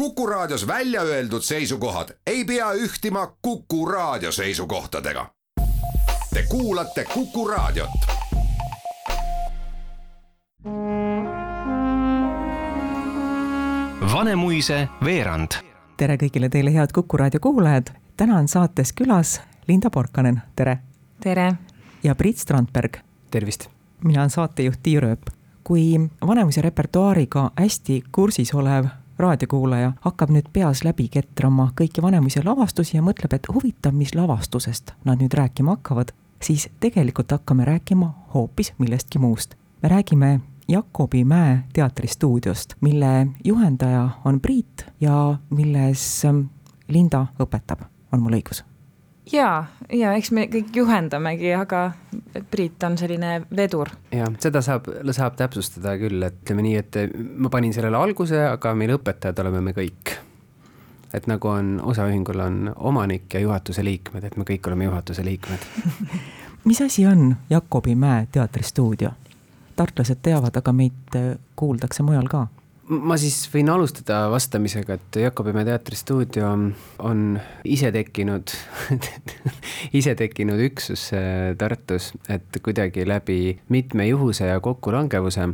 Kuku Raadios välja öeldud seisukohad ei pea ühtima Kuku Raadio seisukohtadega. Te kuulate Kuku Raadiot. Vanemuise veerand. tere kõigile teile, head Kuku raadio kuulajad. täna on saates külas Linda Porkanen, tere. tere. ja Priit Strandberg. tervist. mina olen saatejuht Tiir Ööp. kui Vanemuise repertuaariga hästi kursis olev raadiokuulaja hakkab nüüd peas läbi ketrama kõiki Vanemuise lavastusi ja mõtleb, et huvitav, mis lavastusest nad nüüd rääkima hakkavad, siis tegelikult hakkame rääkima hoopis millestki muust. me räägime Jakobimäe teatristuudiost, mille juhendaja on Priit ja milles Linda õpetab, on mul õigus? Ja, ja eks me kõik juhendamegi, aga Priit on selline vedur. ja seda saab, saab täpsustada küll, et ütleme nii, et ma panin sellele alguse, aga meil õpetajad oleme me kõik. et nagu on, osaühingul on omanik ja juhatuse liikmed, et me kõik oleme juhatuse liikmed mis asi on Jakobimäe teatristuudio? tartlased teavad, aga meid kuuldakse mujal ka. Ma siis võin alustada vastamisega, et Jakobimäe teatristuudio on ise tekkinud ise tekkinud üksus äh, Tartus, et kuidagi läbi mitme juhuse ja kokkulangevuse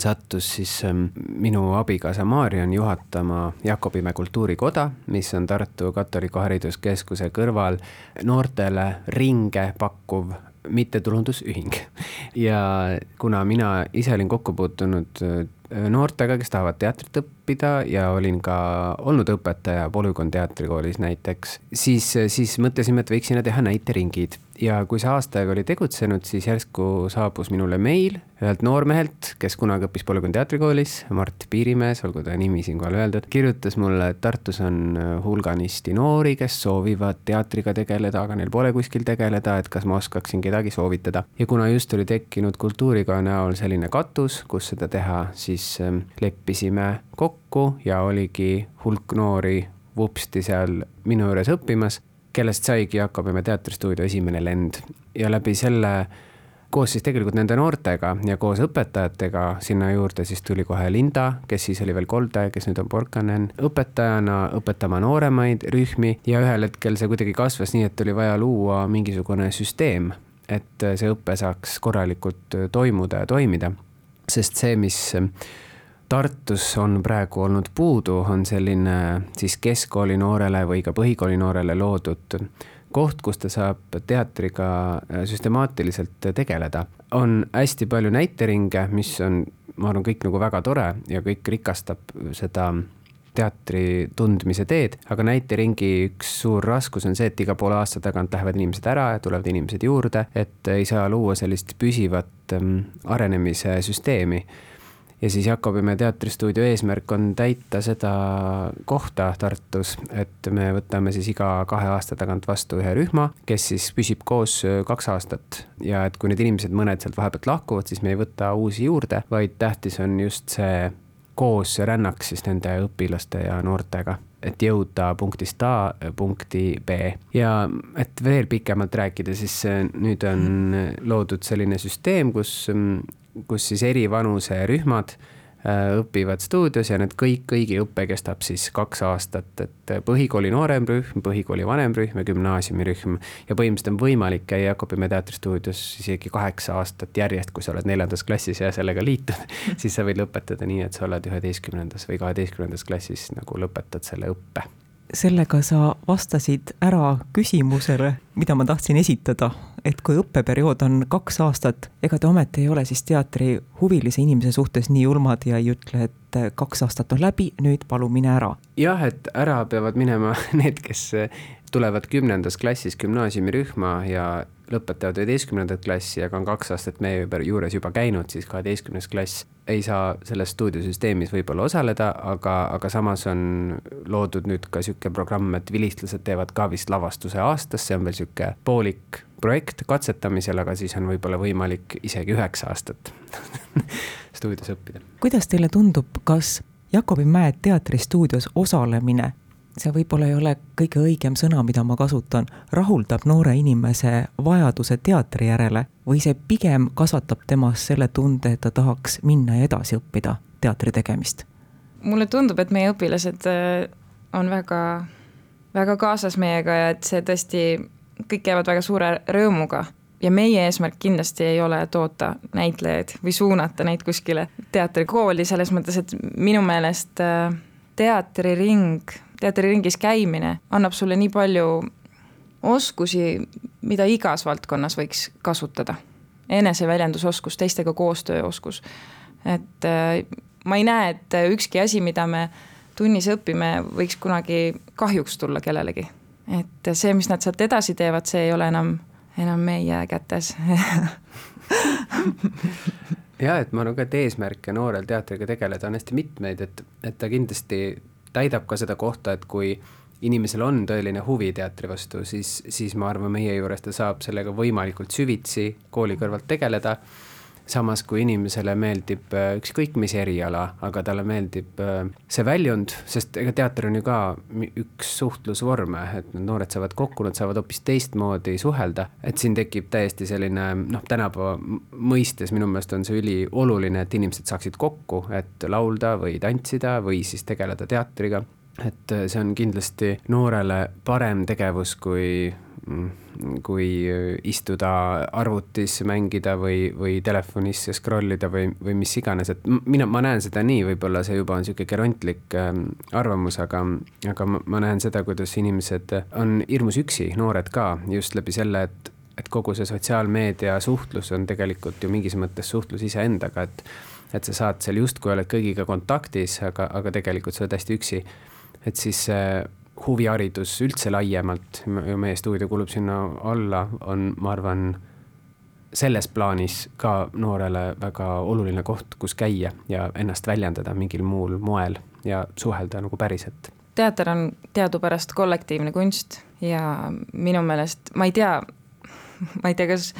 sattus siis ähm, minu abikaasa Maarjon juhatama Jakobimäe kultuurikoda, mis on Tartu Katoliku Hariduskeskuse kõrval noortele ringe pakkuv mittetulundusühing. ja kuna mina ise olin kokku puutunud äh, noortega, kes tahavad teatrit õppida ja olin ka olnud õpetaja Polügoon teatrikoolis näiteks, siis, siis mõtlesime, et võiks sinna teha näiteringid ja kui see aasta aega oli tegutsenud, siis järsku saabus minule meil ühelt noormehelt, kes kunagi õppis Polügoon teatrikoolis, Mart Piirimees, olgu ta nimi siinkohal öeldud, kirjutas mulle, et Tartus on äh, hulganisti noori, kes soovivad teatriga tegeleda, aga neil pole kuskil tegeleda, et kas ma oskaksin kedagi soovitada. ja kuna just oli tekkinud kultuuriga näol selline katus, kus seda teha, siis ähm, leppisime kokku ja oligi hulk noori vupsti seal minu juures õppimas kellest saigi Jakobimäe teatristuudio esimene lend ja läbi selle koos siis tegelikult nende noortega ja koos õpetajatega sinna juurde siis tuli kohe Linda, kes siis oli veel kolde, kes nüüd on Porkanen, õpetajana õpetama nooremaid rühmi ja ühel hetkel see kuidagi kasvas nii, et oli vaja luua mingisugune süsteem, et see õpe saaks korralikult toimuda ja toimida. sest see, mis Tartus on praegu olnud puudu, on selline siis keskkooli noorele või ka põhikooli noorele loodud koht, kus ta saab teatriga äh, süstemaatiliselt tegeleda. on hästi palju näiteringe, mis on, ma arvan, kõik nagu väga tore ja kõik rikastab seda teatri tundmise teed, aga näiteringi üks suur raskus on see, et iga poole aasta tagant lähevad inimesed ära ja tulevad inimesed juurde, et ei saa luua sellist püsivat ähm, arenemise süsteemi ja siis Jakobimäe teatristuudio eesmärk on täita seda kohta Tartus, et me võtame siis iga kahe aasta tagant vastu ühe rühma, kes siis püsib koos kaks aastat. ja et kui need inimesed, mõned sealt vahepealt lahkuvad, siis me ei võta uusi juurde, vaid tähtis on just see koos rännak siis nende õpilaste ja noortega et jõuda punktist A punkti B. Ja et veel pikemalt rääkida, siis nüüd on loodud selline süsteem, kus kus siis eri vanuserühmad äh, õpivad stuudios ja need kõik, kõigi õpe kestab siis kaks aastat, et põhikooli nooremrühm, põhikooli vanemrühm ja gümnaasiumirühm. ja põhimõtteliselt on võimalik käia Jakobimäe teatristuudios isegi kaheksa aastat järjest, kui sa oled neljandas klassis ja sellega liitud siis sa võid lõpetada nii, et sa oled üheteistkümnendas või kaheteistkümnendas klassis nagu lõpetad selle õppe sellega sa vastasid ära küsimusele, mida ma tahtsin esitada, et kui õppeperiood on kaks aastat, ega te ometi ei ole siis teatrihuvilise inimese suhtes nii julmad ja ei ütle, et kaks aastat on läbi, nüüd palun mine ära. jah, et ära peavad minema need, kes tulevad kümnendas klassis gümnaasiumirühma ja lõpetavad üheteistkümnendat klassi, aga on kaks aastat meie juures juba käinud, siis kaheteistkümnes klass ei saa selles stuudiosüsteemis võib-olla osaleda, aga, aga samas on loodud nüüd ka sihuke programm, et vilistlased teevad ka vist lavastuse aastas, see on veel sihuke poolik projekt katsetamisel, aga siis on võib-olla võimalik isegi üheksa aastat stuudios õppida. kuidas teile tundub, kas Jakobi Mäe teatristuudios osalemine see võib-olla ei ole kõige õigem sõna, mida ma kasutan, rahuldab noore inimese vajaduse teatri järele või see pigem kasvatab temas selle tunde, et ta tahaks minna ja edasi õppida teatri tegemist? mulle tundub, et meie õpilased äh, on väga, väga kaasas meiega ja et see tõesti, kõik käivad väga suure rõõmuga ja meie eesmärk kindlasti ei ole toota näitlejaid või suunata neid kuskile teatrikooli, selles mõttes, et minu meelest äh, teatriring, teatriringis käimine annab sulle nii palju oskusi, mida igas valdkonnas võiks kasutada. eneseväljendusoskus, teistega koostööoskus. et äh, ma ei näe, et ükski asi, mida me tunnis õpime, võiks kunagi kahjuks tulla kellelegi. et see, mis nad sealt edasi teevad, see ei ole enam enam meie kätes ja et ma arvan ka, et eesmärke noorel teatriga tegeleda on hästi mitmeid, et, et ta kindlasti täidab ka seda kohta, et kui inimesel on tõeline huvi teatri vastu, siis, siis ma arvan, meie juures ta saab sellega võimalikult süvitsi kooli kõrvalt tegeleda samas kui inimesele meeldib äh, ükskõik mis eriala, aga talle meeldib äh, see väljund, sest ega teater on ju ka üks suhtlusvorme, et need noored saavad kokku, nad saavad hoopis teistmoodi suhelda, et siin tekib täiesti selline noh, tänapäeva mõistes minu meelest on see ülioluline, et inimesed saaksid kokku, et laulda või tantsida või siis tegeleda teatriga. Et äh, see on kindlasti noorele parem tegevus kui kui istuda arvutis, mängida või, või telefonis scroll ida või, või mis iganes, et mina, ma näen seda nii, võib-olla see juba on niisugune gerontlik äh, arvamus, aga, aga ma, ma näen seda, kuidas inimesed on hirmus üksi, noored ka, just läbi selle, et, et kogu see sotsiaalmeedia suhtlus on tegelikult ju mingis mõttes suhtlus iseendaga, et et sa saad seal justkui oled kõigiga kontaktis, aga, aga tegelikult sa oled hästi üksi. et siis äh, huviharidus üldse laiemalt, meie stuudio kulub sinna alla, on, ma arvan, selles plaanis ka noorele väga oluline koht, kus käia ja ennast väljendada mingil muul moel ja suhelda nagu päriselt. teater on teadupärast kollektiivne kunst ja minu meelest, ma ei tea, ma ei tea, kas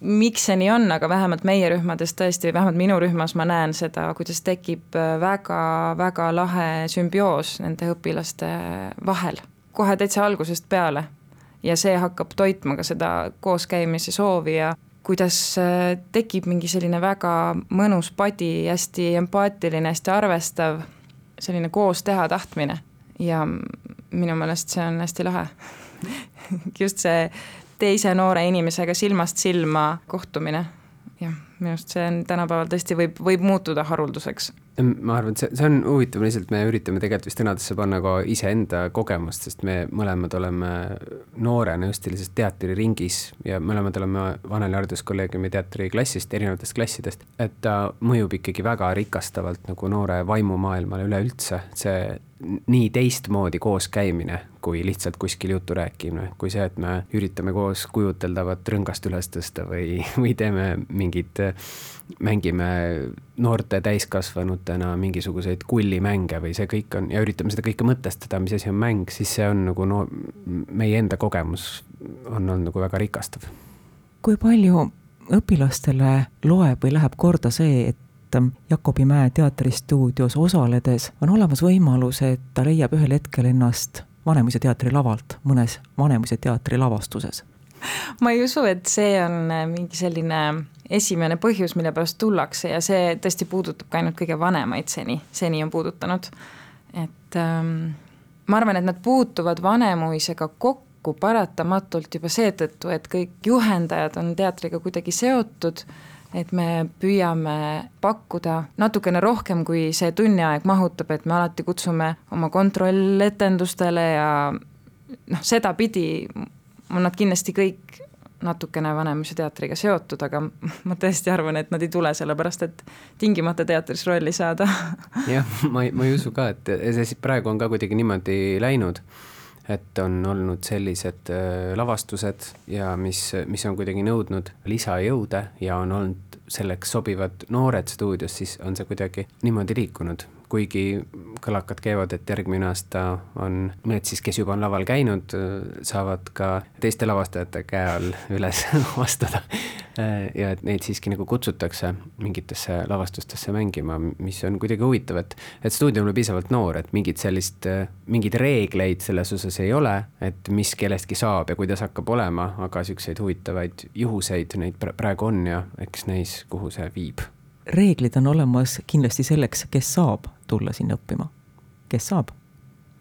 miks see nii on, aga vähemalt meie rühmades tõesti, vähemalt minu rühmas ma näen seda, kuidas tekib väga-väga äh, lahe sümbioos nende õpilaste vahel, kohe täitsa algusest peale. ja see hakkab toitma ka seda kooskäimise soovi ja kuidas äh, tekib mingi selline väga mõnus padi, hästi empaatiline, hästi arvestav, selline koos teha tahtmine. Ja minu meelest see on hästi lahe. Just see teise noore inimesega silmast silma kohtumine. jah, minu arust see on tänapäeval tõesti võib, võib muutuda harulduseks ma arvan, et see, see on huvitav, lihtsalt me üritame tegelikult vist sõnadesse panna ka iseenda kogemust, sest me mõlemad oleme noorena just sellises teatriringis ja mõlemad oleme Vaneli Hariduskolleegiumi teatriklassist, erinevatest klassidest. et ta mõjub ikkagi väga rikastavalt nagu noore vaimumaailmale üleüldse, see nii teistmoodi koos käimine, kui lihtsalt kuskil juttu rääkimine, kui see, et me üritame koos kujuteldavat rõngast üles tõsta või, või teeme mingit, mängime noorte täiskasvanutena mingisuguseid kullimänge või see kõik on ja üritame seda kõike mõtestada, mis asi on mäng, siis see on nagu no meie enda kogemus on olnud nagu väga rikastav. kui palju õpilastele loeb või läheb korda see, et Jakobimäe teatristuudios osaledes on olemas võimalus, et ta leiab ühel hetkel ennast Vanemuise teatri lavalt mõnes Vanemuise teatri lavastuses? ma ei usu, et see on mingi selline esimene põhjus, mille pärast tullakse ja see tõesti puudutab ka ainult kõige vanemaid seni, seni on puudutanud. et ähm, ma arvan, et nad puutuvad Vanemuisega kokku paratamatult juba seetõttu, et kõik juhendajad on teatriga kuidagi seotud, et me püüame pakkuda natukene rohkem, kui see tunniaeg mahutab, et me alati kutsume oma kontrolletendustele ja noh, sedapidi on nad kindlasti kõik natukene Vanemuise teatriga seotud, aga ma tõesti arvan, et nad ei tule sellepärast, et tingimata teatris rolli saada. jah, ma ei, ma ei usu ka, et see praegu on ka kuidagi niimoodi läinud, et on olnud sellised äh, lavastused ja mis, mis on kuidagi nõudnud lisajõude ja on olnud selleks sobivad noored stuudios, siis on see kuidagi niimoodi liikunud kuigi kõlakad käivad, et järgmine aasta on need siis, kes juba on laval käinud, saavad ka teiste lavastajate käe all üles astuda. ja et neid siiski nagu kutsutakse mingitesse lavastustesse mängima, mis on kuidagi huvitav, et, et stuudio on piisavalt noor, et mingit sellist, mingeid reegleid selles osas ei ole, et mis kellestki saab ja kuidas hakkab olema, aga siukseid huvitavaid juhuseid neid praegu on ja eks näis, kuhu see viib reeglid on olemas kindlasti selleks, kes saab tulla sinna õppima? kes saab?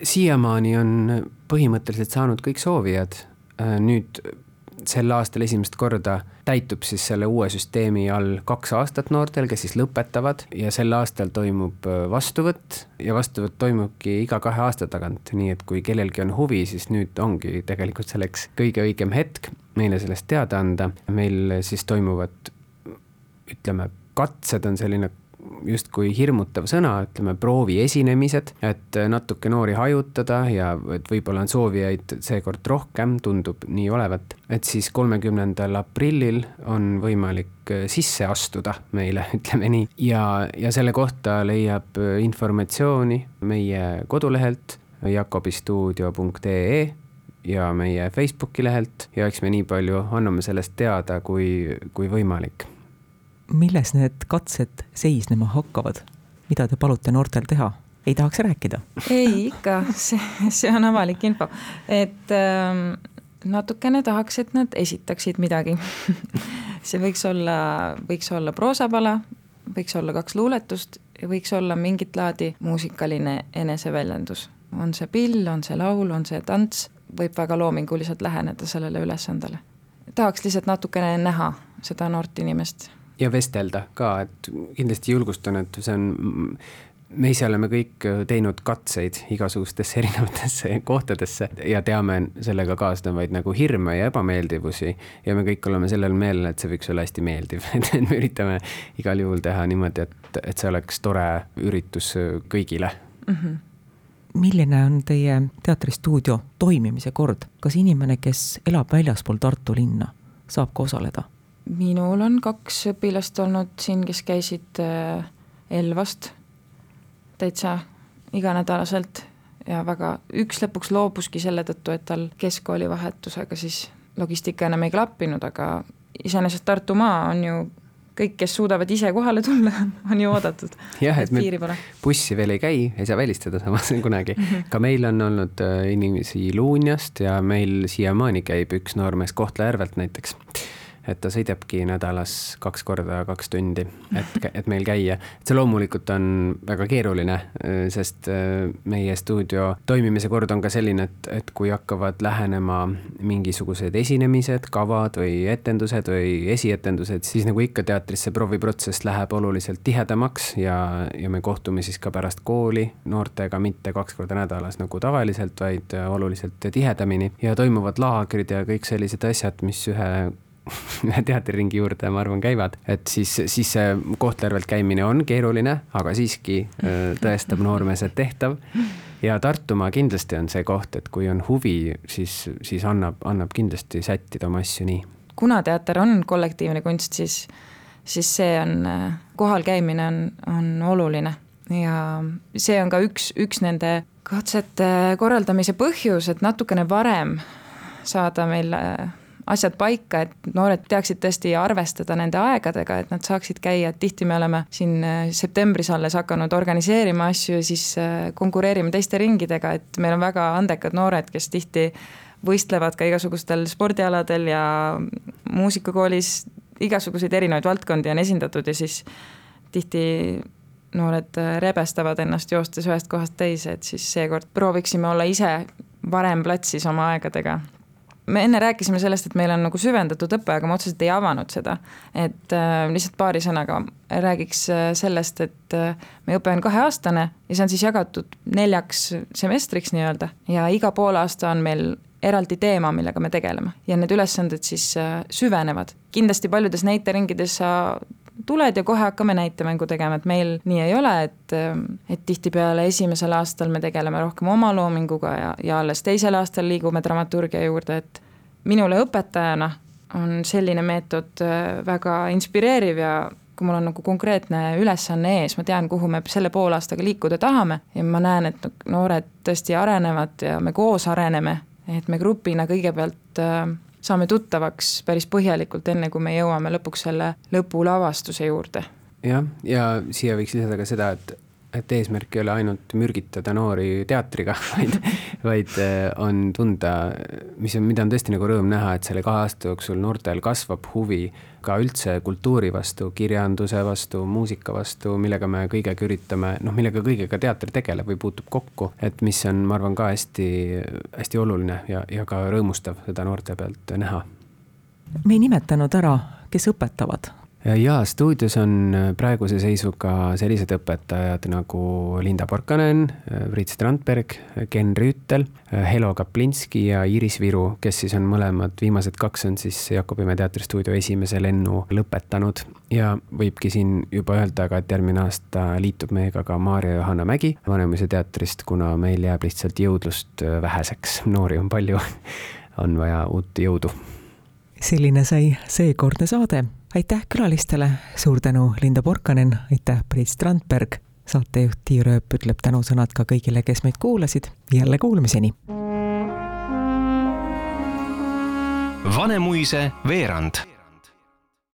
siiamaani on põhimõtteliselt saanud kõik soovijad. Äh, nüüd sel aastal esimest korda täitub siis selle uue süsteemi all kaks aastat noortel, kes siis lõpetavad ja sel aastal toimub äh, vastuvõtt ja vastuvõtt toimubki iga kahe aasta tagant, nii et kui kellelgi on huvi, siis nüüd ongi tegelikult selleks kõige õigem hetk meile sellest teada anda. meil siis toimuvad, ütleme, katsed on selline justkui hirmutav sõna, ütleme prooviesinemised, et natuke noori hajutada ja et võib-olla on soovijaid seekord rohkem, tundub nii olevat. et siis kolmekümnendal aprillil on võimalik sisse astuda meile, ütleme nii, ja, ja selle kohta leiab informatsiooni meie kodulehelt jakobistuudio.ee ja meie Facebooki lehelt. Ja eks me nii palju anname sellest teada, kui, kui võimalik milles need katsed seisnema hakkavad? mida te palute noortel teha? ei tahaks rääkida? ei, ikka, see, see on avalik info, et äh, natukene tahaks, et nad esitaksid midagi see võiks olla, võiks olla proosapala, võiks olla kaks luuletust ja võiks olla mingit laadi muusikaline eneseväljendus. on see pill, on see laul, on see tants, võib väga loominguliselt läheneda sellele ülesandele. tahaks lihtsalt natukene näha seda noort inimest ja vestelda ka, et kindlasti julgustan, et see on, me ise oleme kõik teinud katseid igasugustesse erinevatesse kohtadesse ja teame sellega kaasnevaid nagu hirme ja ebameeldivusi. ja me kõik oleme sellel meelel, et see võiks olla hästi meeldiv, et me üritame igal juhul teha niimoodi, et, et see oleks tore üritus kõigile mm. -hmm milline on teie teatristuudio toimimise kord, kas inimene, kes elab väljaspool Tartu linna, saab ka osaleda? Minul on kaks õpilast olnud siin, kes käisid äh, Elvast täitsa iganädalaselt ja väga, üks lõpuks loobuski selle tõttu, et tal keskkooli vahetusega siis logistika enam ei klappinud, aga iseenesest Tartumaa on ju kõik, kes suudavad ise kohale tulla, on ju oodatud. jah, et meil bussi veel ei käi, ei saa välistada samas kunagi. Mhm. ka meil on olnud äh, inimesi Luunjast ja meil siiamaani käib üks noormees Kohtla-Järvelt näiteks et ta sõidabki nädalas kaks korda kaks tundi, et, et meil käia. see loomulikult on väga keeruline, sest äh, meie stuudio toimimise kord on ka selline, et, et kui hakkavad lähenema mingisugused esinemised, kavad või etendused või esietendused, siis nagu ikka teatris see prooviprotsess läheb oluliselt tihedamaks ja, ja me kohtume siis ka pärast kooli noortega mitte kaks korda nädalas nagu tavaliselt, vaid oluliselt tihedamini ja toimuvad laagrid ja kõik sellised asjad, mis ühe teatriringi juurde, ma arvan, käivad, et siis, siis see Kohtla-Järvelt käimine on keeruline, aga siiski äh, tõestab noormees, et tehtav. ja Tartumaa kindlasti on see koht, et kui on huvi, siis, siis annab, annab kindlasti sättida oma asju nii. kuna teater on kollektiivne kunst, siis, siis see on, äh, kohal käimine on, on oluline ja see on ka üks, üks nende katsete korraldamise põhjus, et natukene varem saada meil äh, asjad paika, et noored teaksid tõesti arvestada nende aegadega, et nad saaksid käia, et tihti me oleme siin äh, septembris alles hakanud organiseerima asju ja siis äh, konkureerime teiste ringidega, et meil on väga andekad noored, kes tihti võistlevad ka igasugustel spordialadel ja muusikakoolis igasuguseid erinevaid valdkondi on esindatud ja siis tihti noored äh, rebestavad ennast joostes ühest kohast teise, et siis seekord prooviksime olla ise varem platsis oma aegadega me enne rääkisime sellest, et meil on nagu süvendatud õpe, aga ma otseselt ei avanud seda. et äh, lihtsalt paari sõnaga räägiks äh, sellest, et äh, meie õpe on kaheaastane ja see on siis jagatud neljaks semestriks nii-öelda ja iga poolaasta on meil eraldi teema, millega me tegeleme ja need ülesanded siis äh, süvenevad. kindlasti paljudes näiteringides sa tuled ja kohe hakkame näitemängu tegema, et meil nii ei ole, et, et tihtipeale esimesel aastal me tegeleme rohkem omaloominguga ja, ja alles teisel aastal liigume dramaturgia juurde, et minule õpetajana on selline meetod äh, väga inspireeriv ja kui mul on nagu konkreetne ülesanne ees, ma tean, kuhu me selle poolaastaga liikuda tahame ja ma näen, et noored tõesti arenevad ja me koos areneme, et me grupina kõigepealt äh, saame tuttavaks päris põhjalikult, enne kui me jõuame lõpuks selle lõpulavastuse juurde. jah, ja siia võiks lisada ka seda, et et eesmärk ei ole ainult mürgitada noori teatriga, vaid, vaid äh, on tunda, mis on, mida on tõesti nagu rõõm näha, et selle kahe aasta jooksul noortel kasvab huvi ka üldse kultuuri vastu, kirjanduse vastu, muusika vastu, millega me kõigega üritame, noh, millega kõigega teater tegeleb või puutub kokku, et mis on, ma arvan, ka hästi, hästi oluline ja, ja ka rõõmustav seda noorte pealt näha. me ei nimetanud ära, kes õpetavad jaa, stuudios on äh, praeguse seisuga sellised õpetajad nagu Linda Porkanen, äh, Priit Strandberg, Ken Rüütel, äh, Helo Kaplinski ja Iris Viru, kes siis on mõlemad, viimased kaks on siis Jakobimäe teatristuudio esimese lennu lõpetanud. ja võibki siin juba öelda ka, et järgmine aasta liitub meiega ka Maarja Johanna Mägi Vanemuise teatrist, kuna meil jääb lihtsalt jõudlust väheseks, noori on palju on vaja uut jõudu. selline sai seekordne saade aitäh külalistele, suur tänu, Linda Porkanen, aitäh, Priit Strandberg, saatejuht Tiia Rööp ütleb tänusõnad ka kõigile, kes meid kuulasid, jälle kuulmiseni. Vanemuise veerand